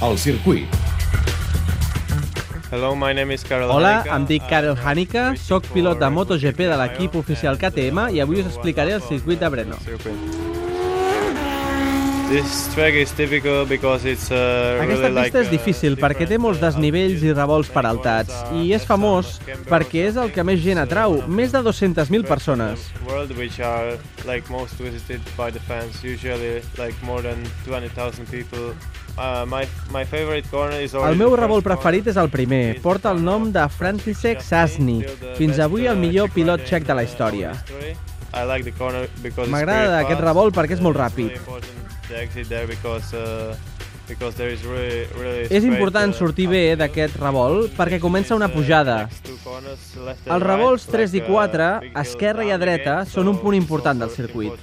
El circuit. Hello, my name is Karel Hola, em dic Karel I'm Hanika, sóc pilot de MotoGP de l'equip oficial KTM i avui us explicaré el circuit de Brno. This track is typical because it's uh, Aquesta really pista like, és difícil uh, perquè té molts uh, desnivells i revolts peraltats i és famós perquè és el que més gent atrau, més de 200.000 persones. World which are like most visited by the fans, usually like more than 20,000 people. Uh, my my favorite corner is El meu revolt preferit és el primer, porta el nom de František best Sasni, the fins avui el uh, millor pilot txec de la uh, història. like M'agrada aquest revolt perquè és molt Uh, ràpid. Uh, És important uh, sortir bé d'aquest revolt perquè comença una uh, pujada. Els revolts 3 i like, uh, 4, big hill esquerra i a dreta, són un punt important del circuit.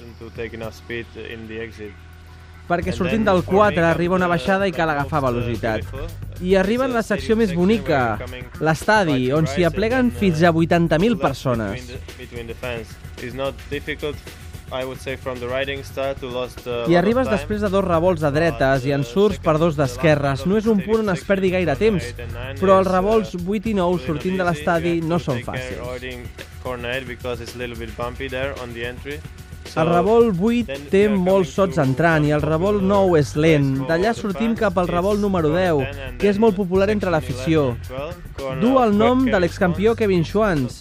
Perquè sortint del for me 4 comes arriba una baixada i cal agafar uh, velocitat. I arriba en It's la secció més bonica, l'estadi, on s'hi apleguen fins uh, a 80.000 left persones. I uh, I arribes després de dos revolts de dretes i en surts per dos d'esquerres. No és un punt on es perdi gaire temps, però els revolts 8 i 9 sortint de l'estadi no són fàcils. El revolt 8 té molts sots entrant i el revolt 9 és lent. D'allà sortim cap al revolt número 10, que és molt popular entre l'afició. Du el nom de l'excampió Kevin Schwantz.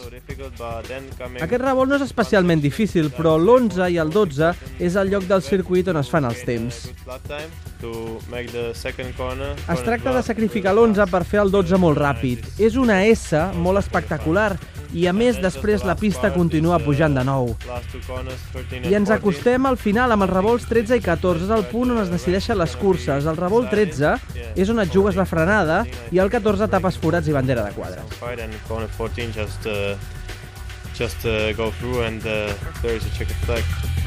Aquest revolt no és especialment difícil, però l'11 i el 12 és el lloc del circuit on es fan els temps. Es tracta de sacrificar l'11 per fer el 12 molt ràpid. És una S molt espectacular i a més després la pista continua pujant de nou. I ens acostem al final amb els revolts 13 i 14, és el punt on es decideixen les curses. El revolt 13 és on et jugues la frenada i el 14 tapes forats i bandera de quadres. Uh, just uh, go through and uh, there is a checkered flag.